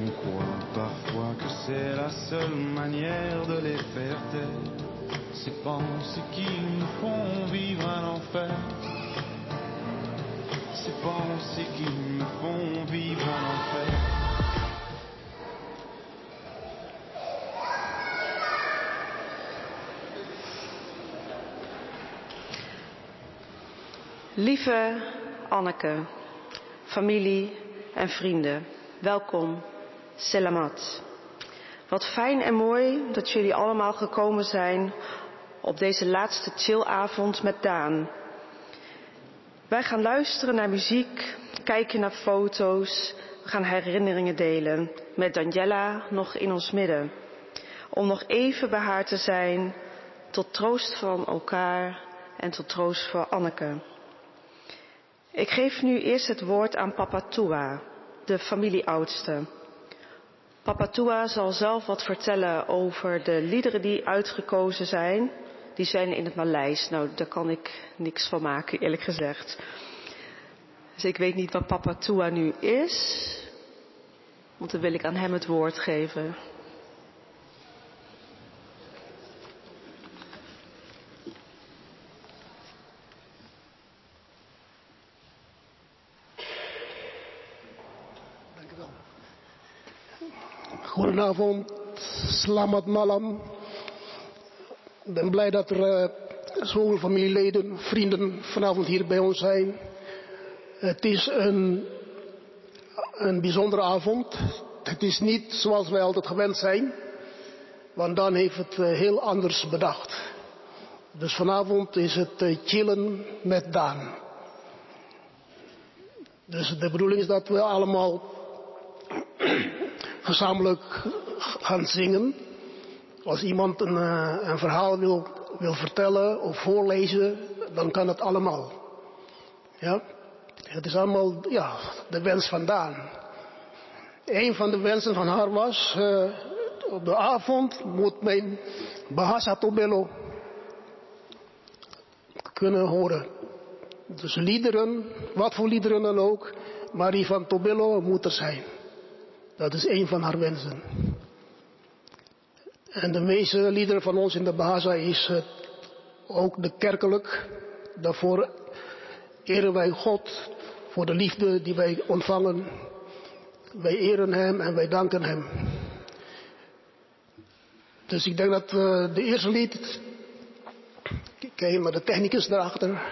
On croit parfois que c'est la seule manière de les faire taire. Ces pensées qui nous font vivre un enfer. Ces pensées qui me font vivre un enfer. Lieve Anneke, familie en vrienden, welkom Selamat. Wat fijn en mooi dat jullie allemaal gekomen zijn op deze laatste chillavond met Daan. Wij gaan luisteren naar muziek, kijken naar foto's, we gaan herinneringen delen met Daniela nog in ons midden. Om nog even bij haar te zijn, tot troost van elkaar en tot troost voor Anneke. Ik geef nu eerst het woord aan Papa Tua, de familieoudste. Papa Tua zal zelf wat vertellen over de liederen die uitgekozen zijn. Die zijn in het Maleis. Nou, daar kan ik niks van maken, eerlijk gezegd. Dus ik weet niet wat Papa Tua nu is. Want dan wil ik aan hem het woord geven. Goedenavond, slamat malam. Ik ben blij dat er uh, zoveel familieleden, vrienden vanavond hier bij ons zijn. Het is een, een bijzondere avond. Het is niet zoals wij altijd gewend zijn. Want dan heeft het uh, heel anders bedacht. Dus vanavond is het uh, chillen met Daan. Dus de bedoeling is dat we allemaal gezamenlijk gaan zingen. Als iemand een, uh, een verhaal wil, wil vertellen of voorlezen, dan kan het allemaal. Ja? Het is allemaal ja, de wens vandaan. Een van de wensen van haar was, uh, op de avond moet mijn Bahasa Tobelo kunnen horen. Dus liederen, wat voor liederen dan ook, maar die van Tobelo moet er zijn. Dat is een van haar wensen. En de meeste liederen van ons in de Bahasa is uh, ook de kerkelijk. Daarvoor eren wij God voor de liefde die wij ontvangen. Wij eren Hem en wij danken Hem. Dus ik denk dat uh, de eerste lied, kijk maar de technicus daarachter.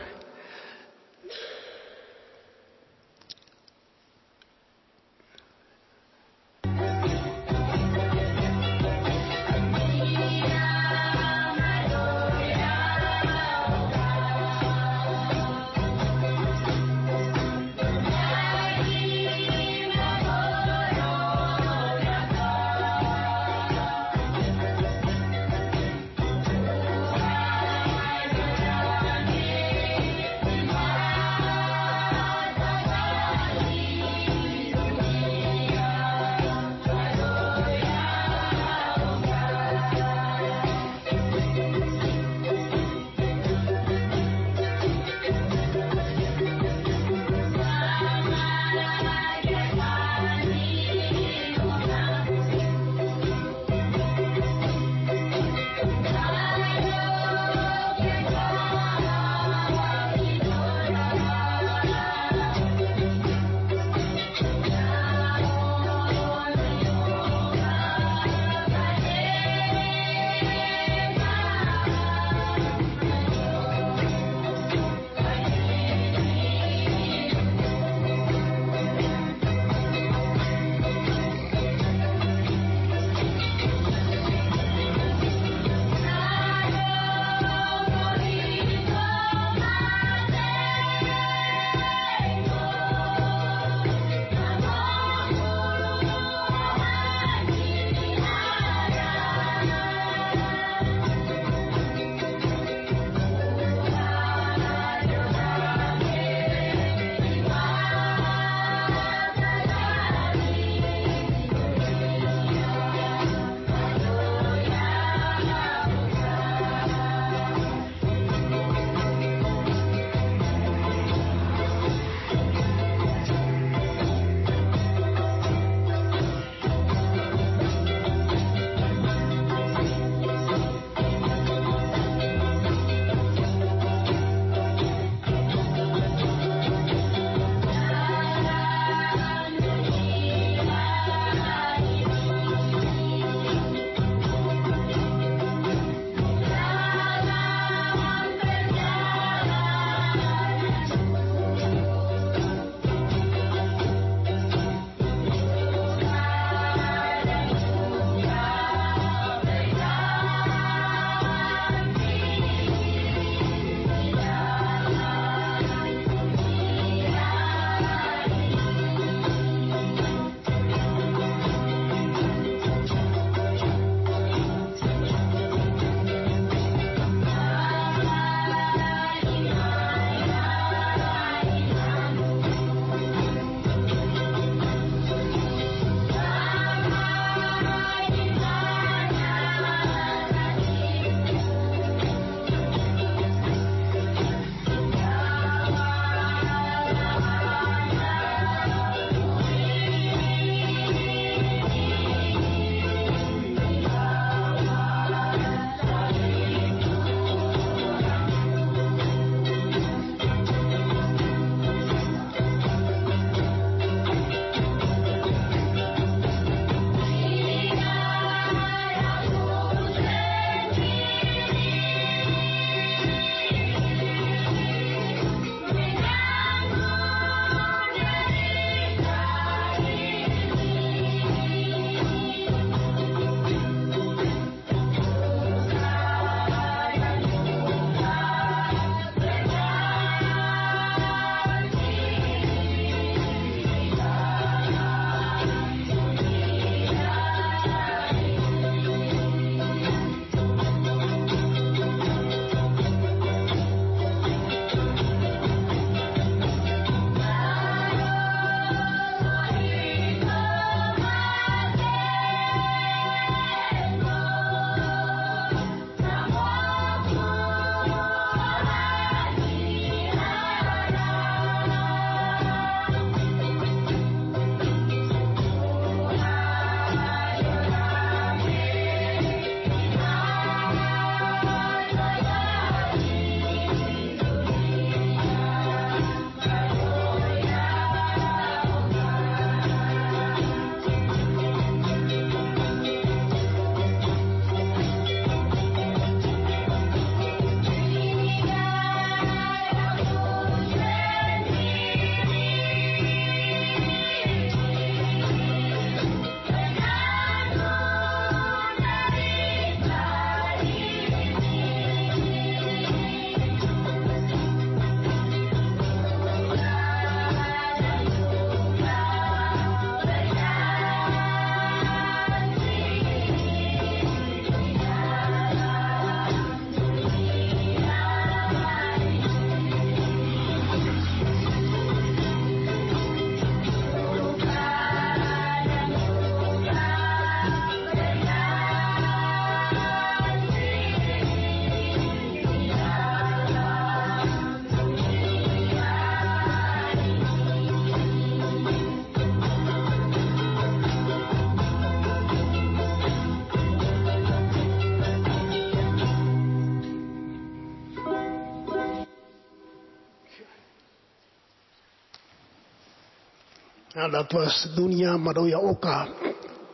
Dat was Dunya Madoya Oka.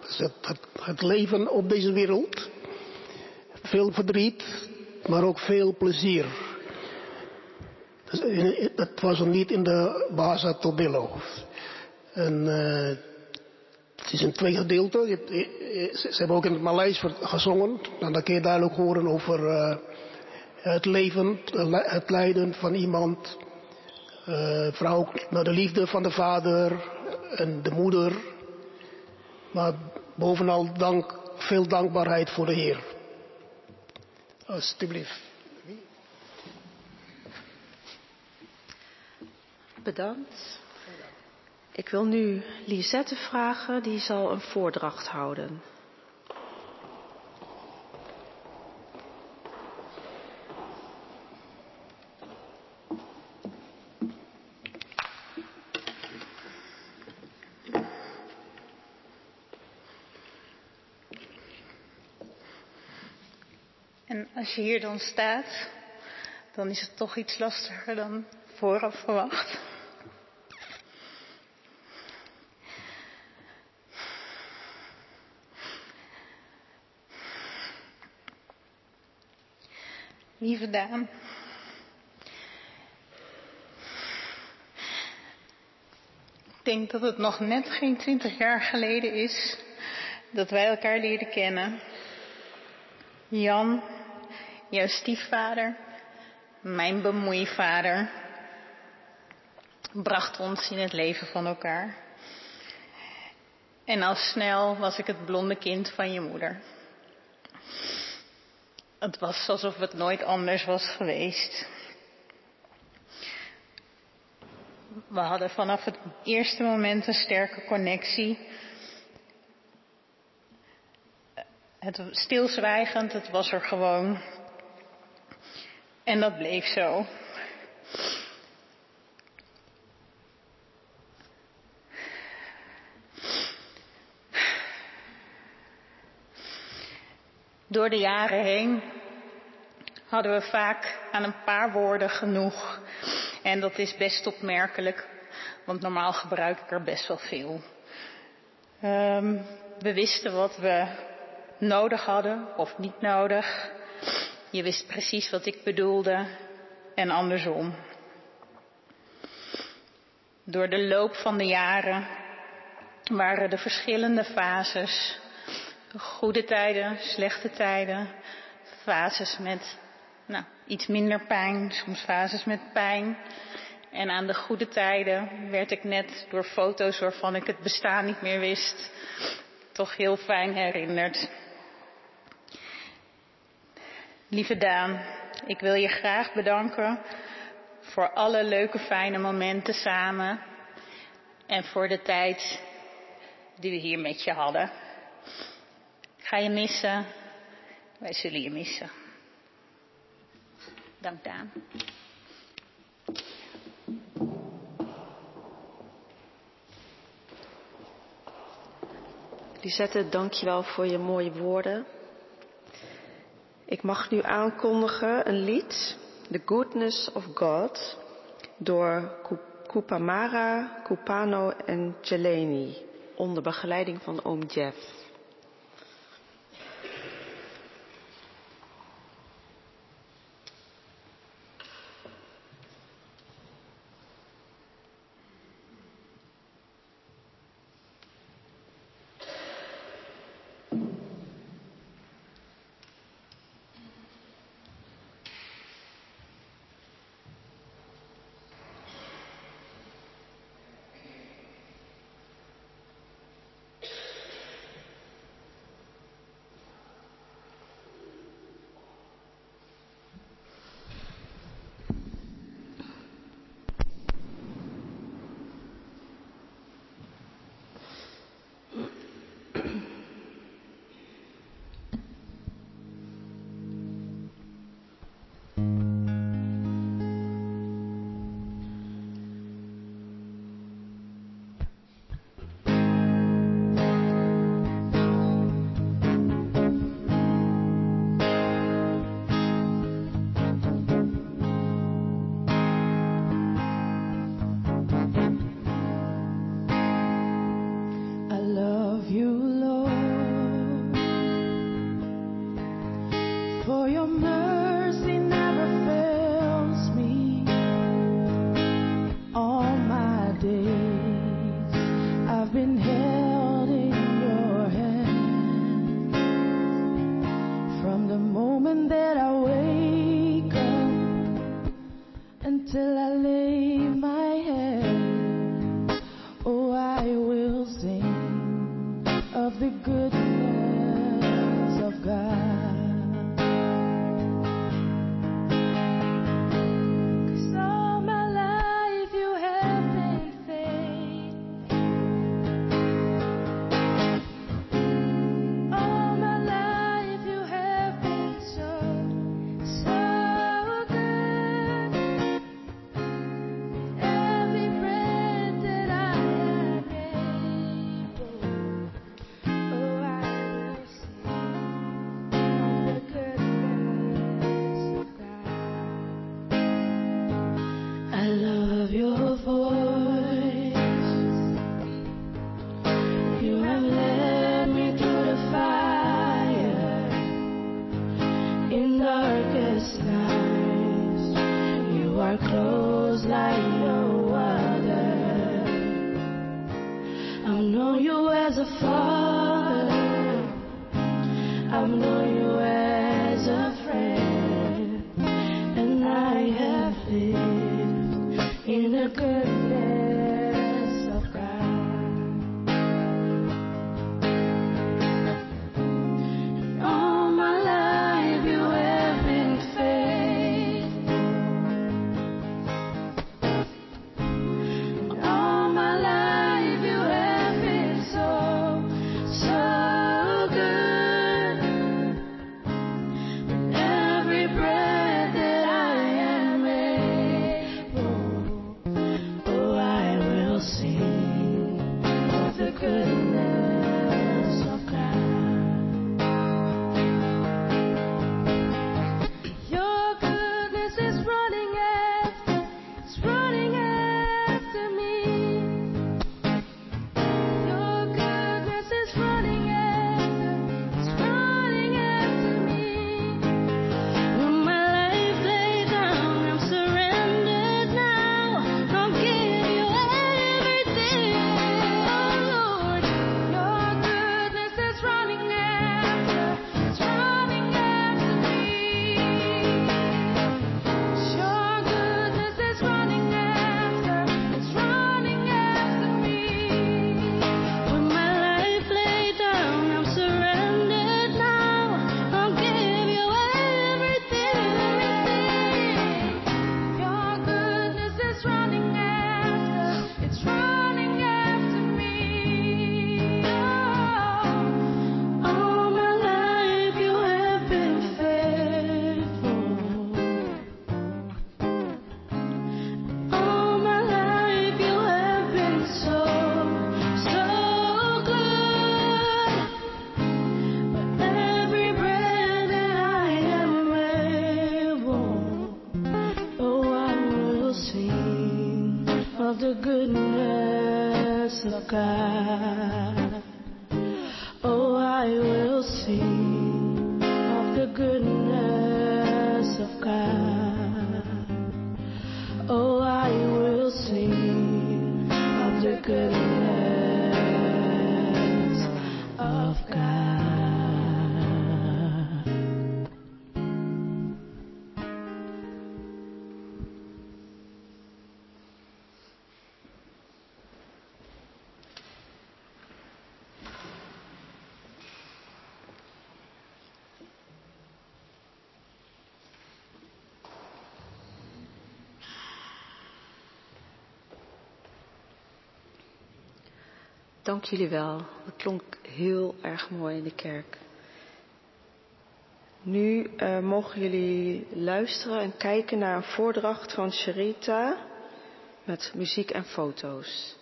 Dus het, leven op deze wereld. Veel verdriet, maar ook veel plezier. Dus het was niet in de Baza Tobelo. En uh, het is in twee gedeelten. Ze hebben ook in het Maleis gezongen. En dan kun je duidelijk horen over uh, het leven, het lijden van iemand. Uh, vrouw naar de liefde van de vader en de moeder. Maar bovenal dank, veel dankbaarheid voor de Heer. Alsjeblieft. Bedankt. Ik wil nu Lisette vragen, die zal een voordracht houden. En als je hier dan staat, dan is het toch iets lastiger dan vooraf verwacht. Lieve Daan. Ik denk dat het nog net geen twintig jaar geleden is dat wij elkaar leerden kennen. Jan, jouw stiefvader, mijn bemoeivader, bracht ons in het leven van elkaar. En al snel was ik het blonde kind van je moeder. Het was alsof het nooit anders was geweest. We hadden vanaf het eerste moment een sterke connectie. Het stilzwijgend, het was er gewoon. En dat bleef zo. Door de jaren heen hadden we vaak aan een paar woorden genoeg. En dat is best opmerkelijk, want normaal gebruik ik er best wel veel. Um, we wisten wat we nodig hadden of niet nodig. Je wist precies wat ik bedoelde en andersom. Door de loop van de jaren waren de verschillende fases goede tijden, slechte tijden, fases met nou, iets minder pijn, soms fases met pijn. En aan de goede tijden werd ik net door foto's waarvan ik het bestaan niet meer wist, toch heel fijn herinnerd. Lieve Daan, ik wil je graag bedanken voor alle leuke fijne momenten samen en voor de tijd die we hier met je hadden. Ga je missen? Wij zullen je missen. Dank Daan. Lisette, dankjewel voor je mooie woorden. Ik mag nu aankondigen een lied, The Goodness of God, door Kupamara, Kupano en Jeleni, onder begeleiding van oom Jeff. the good Dank jullie wel. Het klonk heel erg mooi in de kerk. Nu eh, mogen jullie luisteren en kijken naar een voordracht van Sherita met muziek en foto's.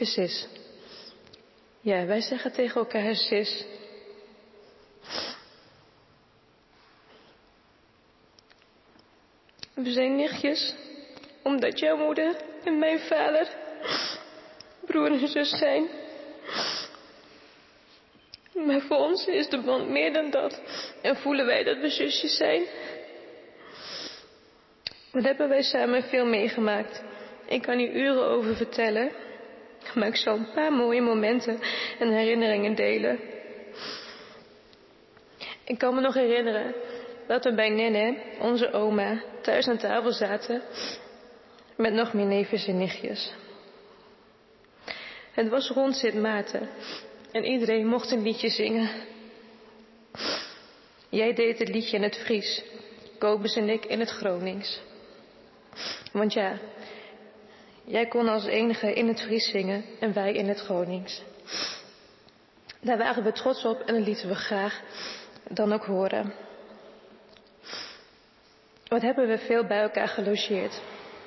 Lieve. Ja, wij zeggen tegen elkaar Sis. We zijn nichtjes, omdat jouw moeder en mijn vader broer en zus zijn. Maar voor ons is de band meer dan dat en voelen wij dat we zusjes zijn. Wat hebben wij samen veel meegemaakt? Ik kan hier uren over vertellen. Maar ik zal een paar mooie momenten en herinneringen delen. Ik kan me nog herinneren dat we bij Nenne, onze oma, thuis aan tafel zaten met nog meer neefjes en nichtjes. Het was rond Sint Maarten en iedereen mocht een liedje zingen. Jij deed het liedje in het Fries, Kobus en ik in het Gronings. Want ja, jij kon als enige in het Fries zingen en wij in het Gronings. Daar waren we trots op en dat lieten we graag dan ook horen. Wat hebben we veel bij elkaar gelogeerd.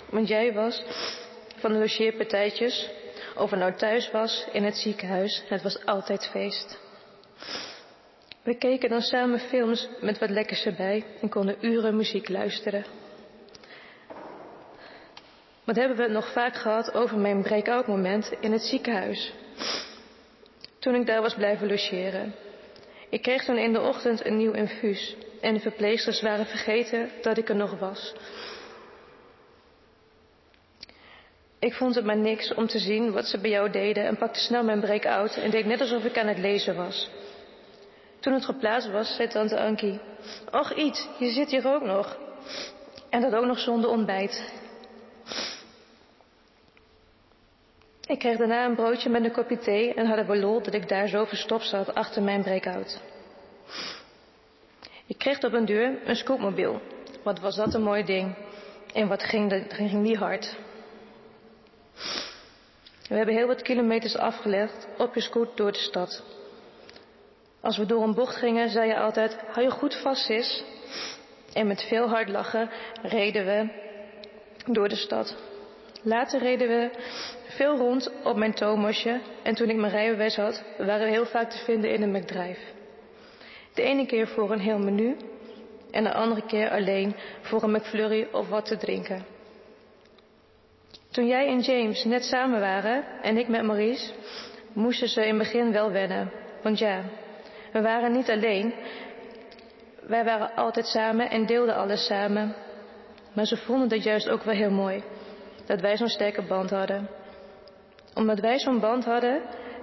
Want jij was van de logeerpartijtjes, of er nou thuis was, in het ziekenhuis, het was altijd feest. We keken dan samen films met wat lekkers erbij en konden uren muziek luisteren. Wat hebben we het nog vaak gehad over mijn break-out moment in het ziekenhuis. Toen ik daar was blijven logeren. Ik kreeg toen in de ochtend een nieuw infuus en de verpleegsters waren vergeten dat ik er nog was. Ik vond het maar niks om te zien wat ze bij jou deden en pakte snel mijn break-out en deed net alsof ik aan het lezen was. Toen het geplaatst was, zei tante Ankie, Och iets, je zit hier ook nog. En dat ook nog zonder ontbijt. Ik kreeg daarna een broodje met een kopje thee en hadden we lol dat ik daar zo verstopt zat achter mijn breakout. Ik kreeg op een deur een scootmobiel. Wat was dat een mooi ding. En wat ging, de, ging die hard. We hebben heel wat kilometers afgelegd op je scoot door de stad. Als we door een bocht gingen, zei je altijd, hou je goed vast, sis. En met veel hard lachen reden we door de stad. Later reden we veel rond op mijn Thomasje en toen ik mijn rijbewijs had, waren we heel vaak te vinden in een McDrive. De ene keer voor een heel menu en de andere keer alleen voor een McFlurry of wat te drinken. Toen jij en James net samen waren en ik met Maurice, moesten ze in het begin wel wennen. Want ja, we waren niet alleen. Wij waren altijd samen en deelden alles samen. Maar ze vonden dat juist ook wel heel mooi. Dat wij zo'n sterke band hadden. Omdat wij zo'n band hadden,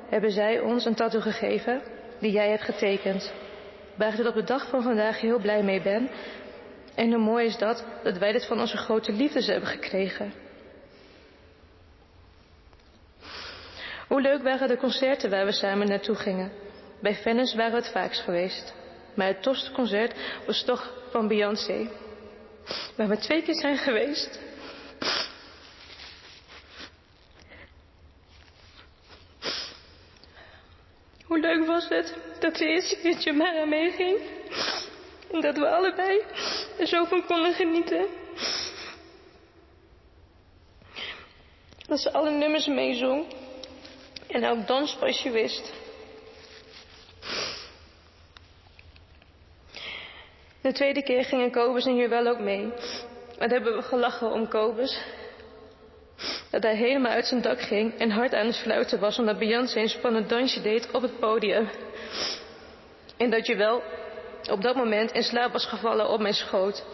hebben zij ons een tattoo gegeven die jij hebt getekend. Waar ik op de dag van vandaag heel blij mee ben. En hoe mooi is dat, dat wij dit van onze grote liefdes hebben gekregen. Hoe leuk waren de concerten waar we samen naartoe gingen. Bij Venice waren we het vaakst geweest. Maar het tofste concert was toch van Beyoncé. Waar we twee keer zijn geweest. Hoe leuk was het dat de eerste keer Jamara meeging. En dat we allebei er zo van konden genieten. Dat ze alle nummers meezong. En elk danspasje wist. De tweede keer gingen Kobus en wel ook mee. Wat hebben we gelachen om Kobus. Dat hij helemaal uit zijn dak ging en hard aan het fluiten was omdat Beyoncé een spannend dansje deed op het podium. En dat je wel op dat moment in slaap was gevallen op mijn schoot.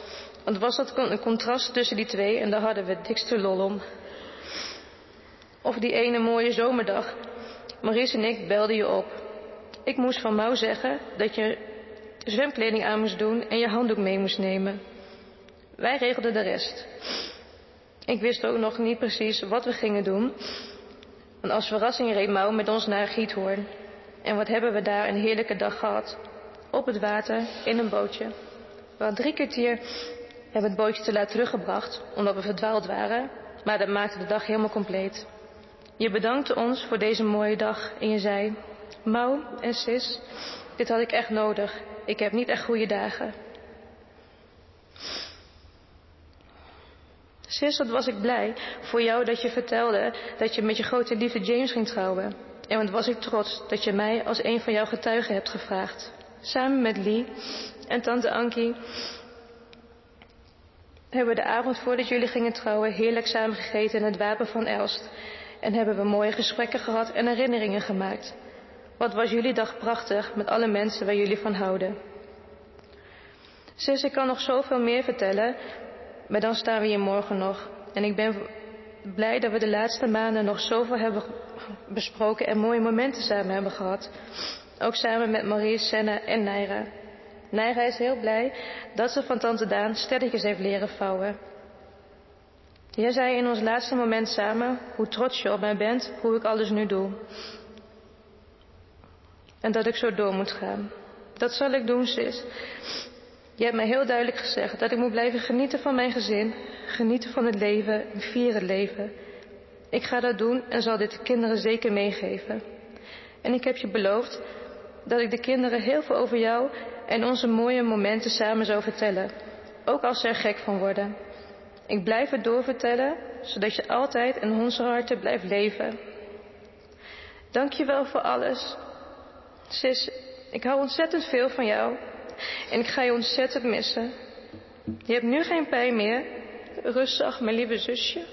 Want was dat een contrast tussen die twee en daar hadden we het dikste lol om. Of die ene mooie zomerdag. Maurice en ik belden je op. Ik moest van Mau zeggen dat je zwemkleding aan moest doen en je handdoek mee moest nemen. Wij regelden de rest. Ik wist ook nog niet precies wat we gingen doen. Want als verrassing reed Mau met ons naar Giethoorn. En wat hebben we daar een heerlijke dag gehad. Op het water, in een bootje. We hadden drie kwartier hebben het bootje te laat teruggebracht, omdat we verdwaald waren. Maar dat maakte de dag helemaal compleet. Je bedankte ons voor deze mooie dag en je zei, Mau en Sis, dit had ik echt nodig. Ik heb niet echt goede dagen. Wat was ik blij voor jou dat je vertelde dat je met je grote liefde James ging trouwen. En wat was ik trots dat je mij als een van jouw getuigen hebt gevraagd. Samen met Lee en tante Ankie hebben we de avond voordat jullie gingen trouwen heerlijk samen gegeten in het Wapen van Elst. En hebben we mooie gesprekken gehad en herinneringen gemaakt. Wat was jullie dag prachtig met alle mensen waar jullie van houden. Sis, ik kan nog zoveel meer vertellen, maar dan staan we hier morgen nog. En ik ben blij dat we de laatste maanden nog zoveel hebben besproken en mooie momenten samen hebben gehad. Ook samen met Marie, Senna en Naira. Naira is heel blij dat ze van tante Daan sterretjes heeft leren vouwen. Jij zei in ons laatste moment samen hoe trots je op mij bent, hoe ik alles nu doe. En dat ik zo door moet gaan. Dat zal ik doen, sis. Je hebt mij heel duidelijk gezegd dat ik moet blijven genieten van mijn gezin, genieten van het leven en vieren leven. Ik ga dat doen en zal dit de kinderen zeker meegeven. En ik heb je beloofd dat ik de kinderen heel veel over jou en onze mooie momenten samen zou vertellen. Ook als ze er gek van worden. Ik blijf het doorvertellen, zodat je altijd in onze harten blijft leven. Dank je wel voor alles. Sis, ik hou ontzettend veel van jou. En ik ga je ontzettend missen. Je hebt nu geen pijn meer. Rustig, mijn lieve zusje.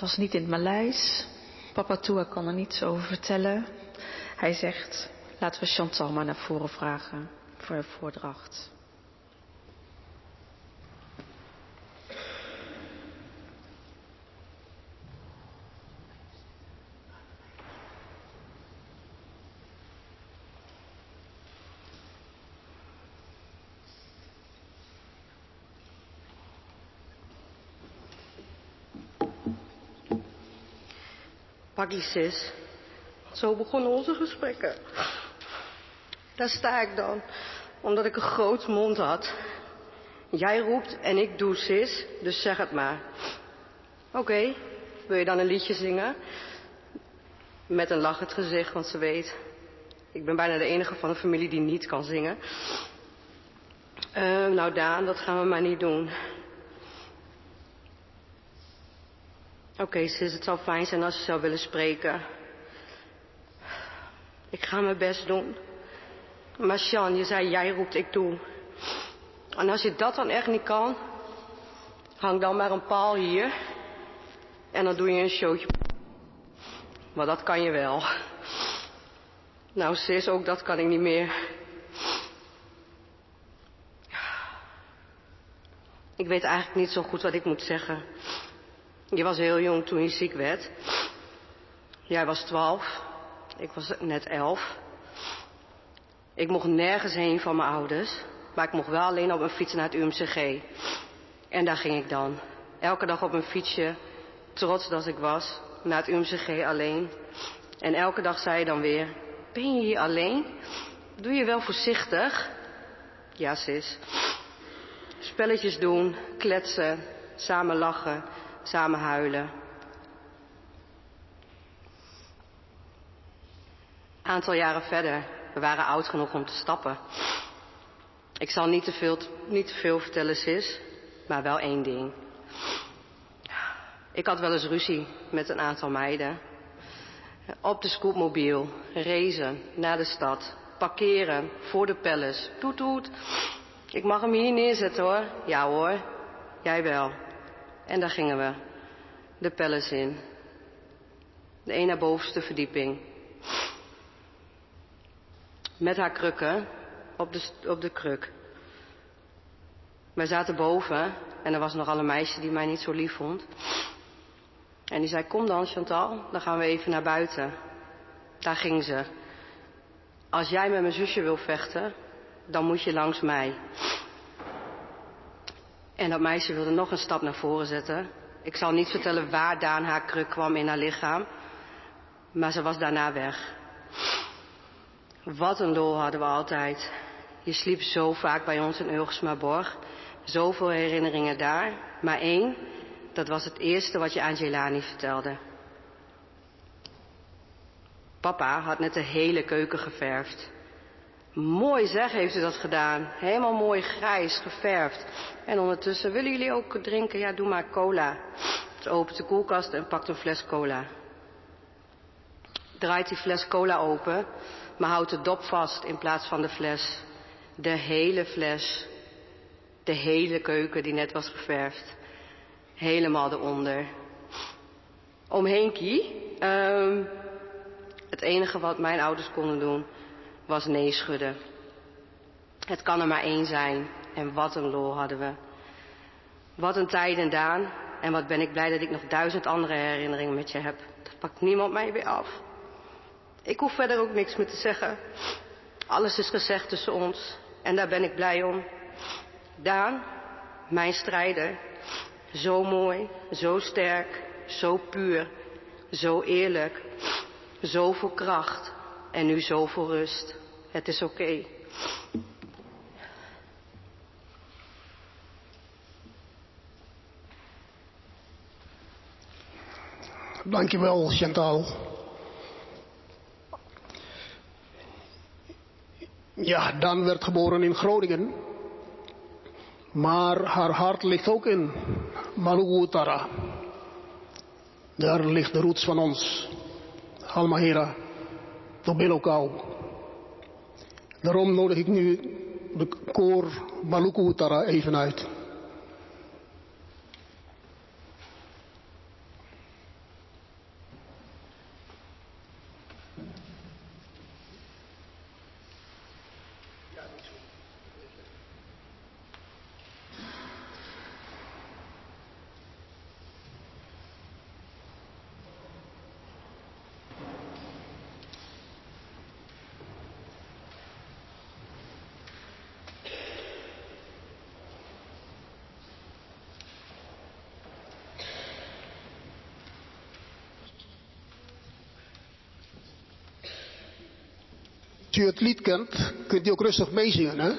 Het was niet in het Maleis. Papa Tua kan er niets over vertellen. Hij zegt, laten we Chantal maar naar voren vragen voor de voordracht. Paggy sis. Zo begonnen onze gesprekken. Daar sta ik dan, omdat ik een groot mond had. Jij roept en ik doe sis, dus zeg het maar. Oké, wil je dan een liedje zingen? Met een lachend gezicht, want ze weet. Ik ben bijna de enige van de familie die niet kan zingen. Eh, nou Daan, dat gaan we maar niet doen. Oké, sis, het zou fijn zijn als je zou willen spreken. Ik ga mijn best doen. Maar Sjan, je zei jij roept, ik doe. En als je dat dan echt niet kan, hang dan maar een paal hier. En dan doe je een showtje. Maar dat kan je wel. Nou, sis, ook dat kan ik niet meer. Ik weet eigenlijk niet zo goed wat ik moet zeggen. Je was heel jong toen je ziek werd. Jij was twaalf. Ik was net elf. Ik mocht nergens heen van mijn ouders. Maar ik mocht wel alleen op mijn fiets naar het UMCG. En daar ging ik dan. Elke dag op een fietsje, trots dat ik was, naar het UMCG alleen. En elke dag zei je dan weer, ben je hier alleen? Doe je wel voorzichtig? Ja, sis. Spelletjes doen, kletsen, samen lachen, samen huilen. Aantal jaren verder, we waren oud genoeg om te stappen. Ik zal niet te veel, niet te veel vertellen, sis, maar wel één ding. Ik had wel eens ruzie met een aantal meiden. Op de scootmobiel, racen naar de stad, parkeren voor de palace. Toet toet. Ik mag hem hier neerzetten hoor. Ja hoor, jij wel. En daar gingen we. De palace in. De een naar bovenste verdieping. Met haar krukken op de, op de kruk. Wij zaten boven en er was nogal een meisje die mij niet zo lief vond. En die zei, kom dan Chantal, dan gaan we even naar buiten. Daar ging ze. Als jij met mijn zusje wil vechten, dan moet je langs mij. En dat meisje wilde nog een stap naar voren zetten. Ik zal niet vertellen waar Daan haar kruk kwam in haar lichaam. Maar ze was daarna weg. Wat een lol hadden we altijd. Je sliep zo vaak bij ons in Ulgersmaborg. Zoveel herinneringen daar. Maar één, dat was het eerste wat je aan Jelani vertelde. Papa had net de hele keuken geverfd. Mooi zeg, heeft u dat gedaan. Helemaal mooi grijs geverfd. En ondertussen, willen jullie ook drinken? Ja, doe maar cola. Ze opent de koelkast en pakt een fles cola. Draait die fles cola open, maar houdt de dop vast in plaats van de fles. De hele fles. De hele keuken die net was geverfd. Helemaal eronder. Omheen kie. Um, het enige wat mijn ouders konden doen was nee schudden. Het kan er maar één zijn. En wat een lol hadden we. Wat een tijd en Daan. En wat ben ik blij dat ik nog duizend andere herinneringen met je heb. Dat pakt niemand mij weer af. Ik hoef verder ook niks meer te zeggen. Alles is gezegd tussen ons. En daar ben ik blij om. Daan, mijn strijder. Zo mooi, zo sterk, zo puur, zo eerlijk, zo vol kracht en nu zo vol rust. Het is oké. Dankjewel, Chantal. Ja, Dan werd geboren in Groningen. Maar haar hart ligt ook in Maluku Utara. Daar ligt de roots van ons. Halmahera, Tobelokau. Daarom nodig ik nu de koor Maluku Utara even uit. U het lied kent, kunt u ook rustig meezingen, hè?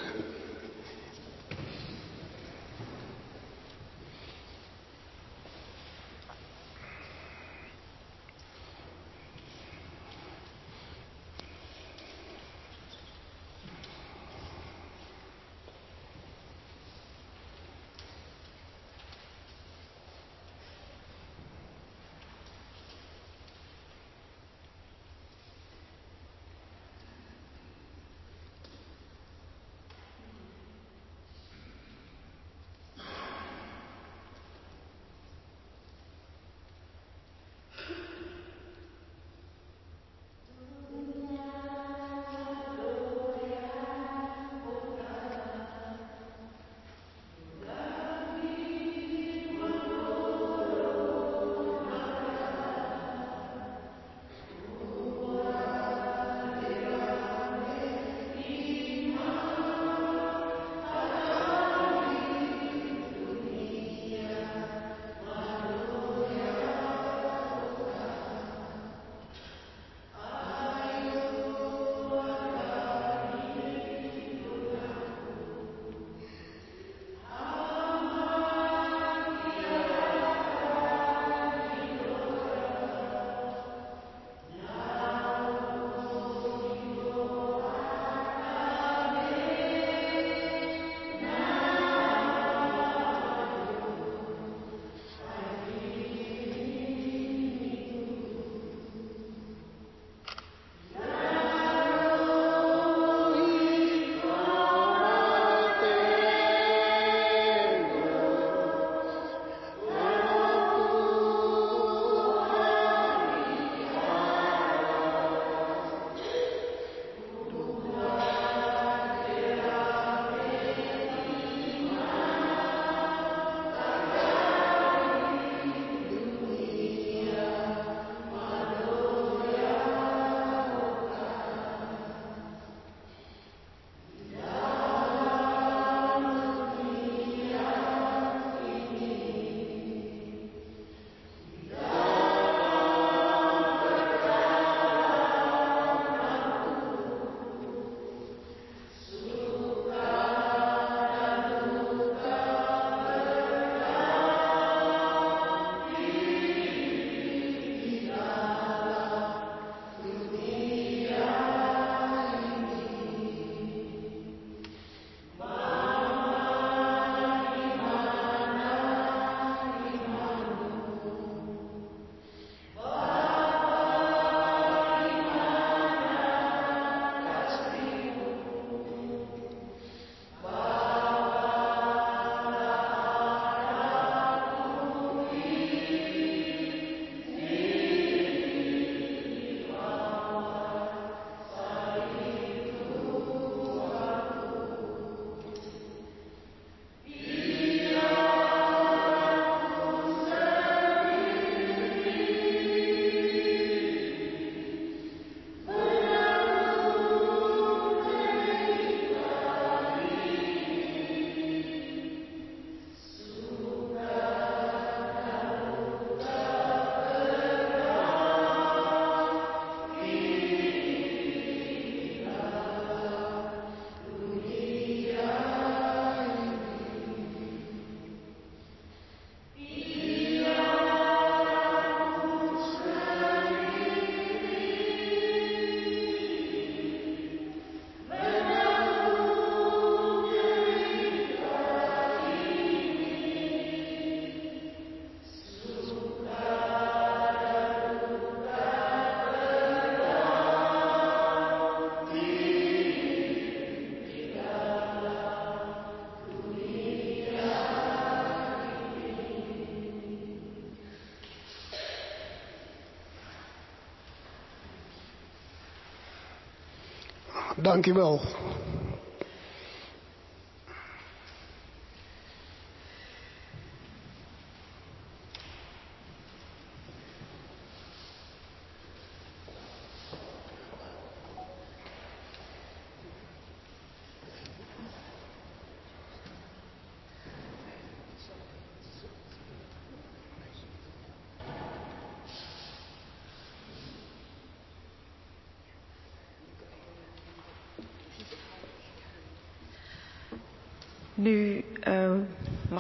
Dank u wel.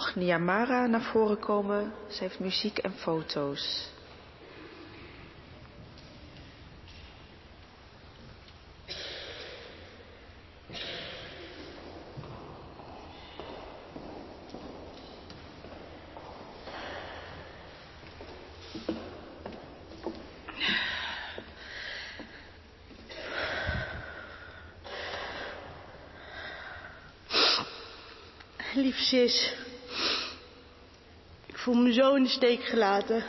Mag Niamara naar voren komen. Ze heeft muziek en foto's. Lief zus, ik voel me zo in de steek gelaten.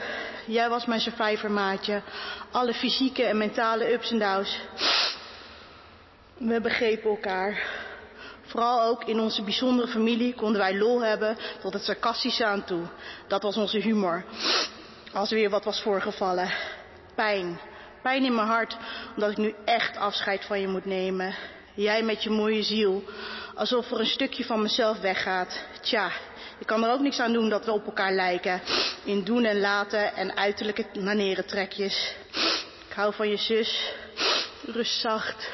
Jij was mijn survivor maatje. Alle fysieke en mentale ups en downs. We begrepen elkaar. Vooral ook in onze bijzondere familie konden wij lol hebben tot het sarcastische aan toe. Dat was onze humor. Als er weer wat was voorgevallen. Pijn. Pijn in mijn hart, omdat ik nu echt afscheid van je moet nemen. Jij met je mooie ziel. Alsof er een stukje van mezelf weggaat. Tja, ik kan er ook niks aan doen dat we op elkaar lijken. In doen en laten en uiterlijke manieren trekjes. Ik hou van je zus. Rust zacht.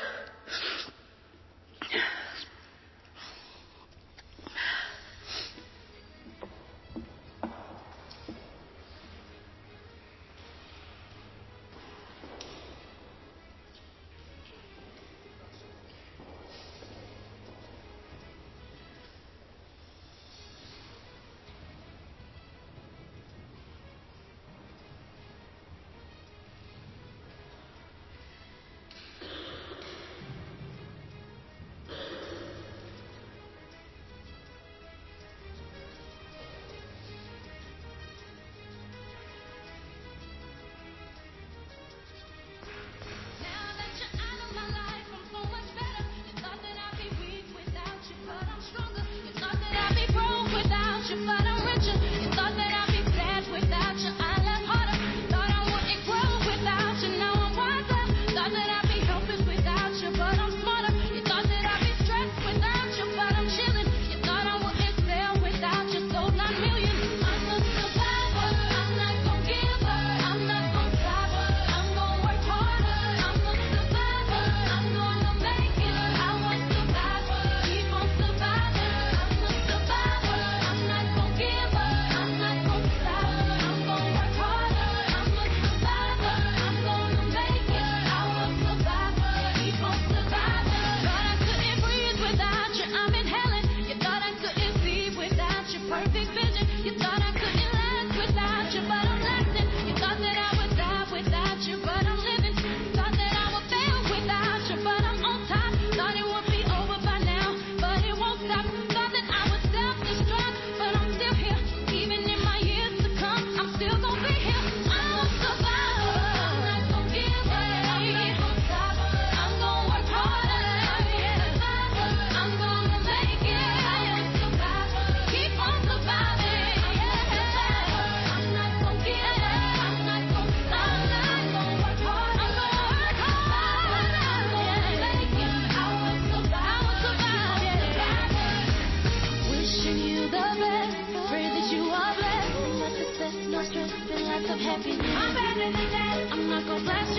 happy. I'm better than that. I'm not gonna blast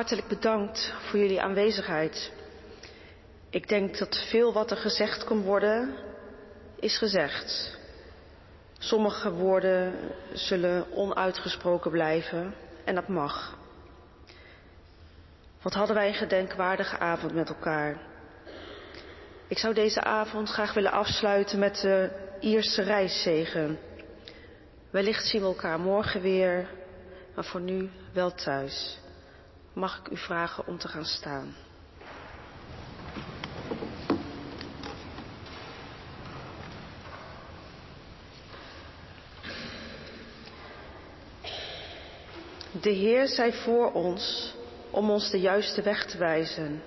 Hartelijk bedankt voor jullie aanwezigheid. Ik denk dat veel wat er gezegd kon worden, is gezegd. Sommige woorden zullen onuitgesproken blijven en dat mag. Wat hadden wij een gedenkwaardige avond met elkaar. Ik zou deze avond graag willen afsluiten met de Ierse reiszegen. Wellicht zien we elkaar morgen weer, maar voor nu wel thuis. Mag ik u vragen om te gaan staan? De Heer zij voor ons om ons de juiste weg te wijzen.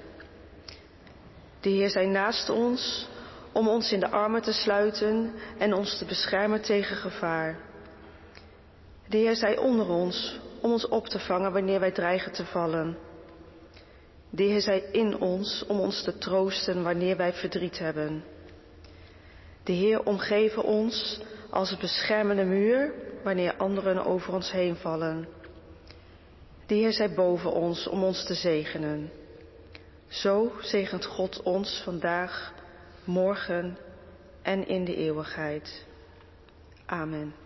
De Heer zij naast ons om ons in de armen te sluiten en ons te beschermen tegen gevaar. De Heer zij onder ons om ons op te vangen wanneer wij dreigen te vallen. De Heer zij in ons om ons te troosten wanneer wij verdriet hebben. De Heer omgeven ons als een beschermende muur wanneer anderen over ons heen vallen. De Heer zij boven ons om ons te zegenen. Zo zegent God ons vandaag, morgen en in de eeuwigheid. Amen.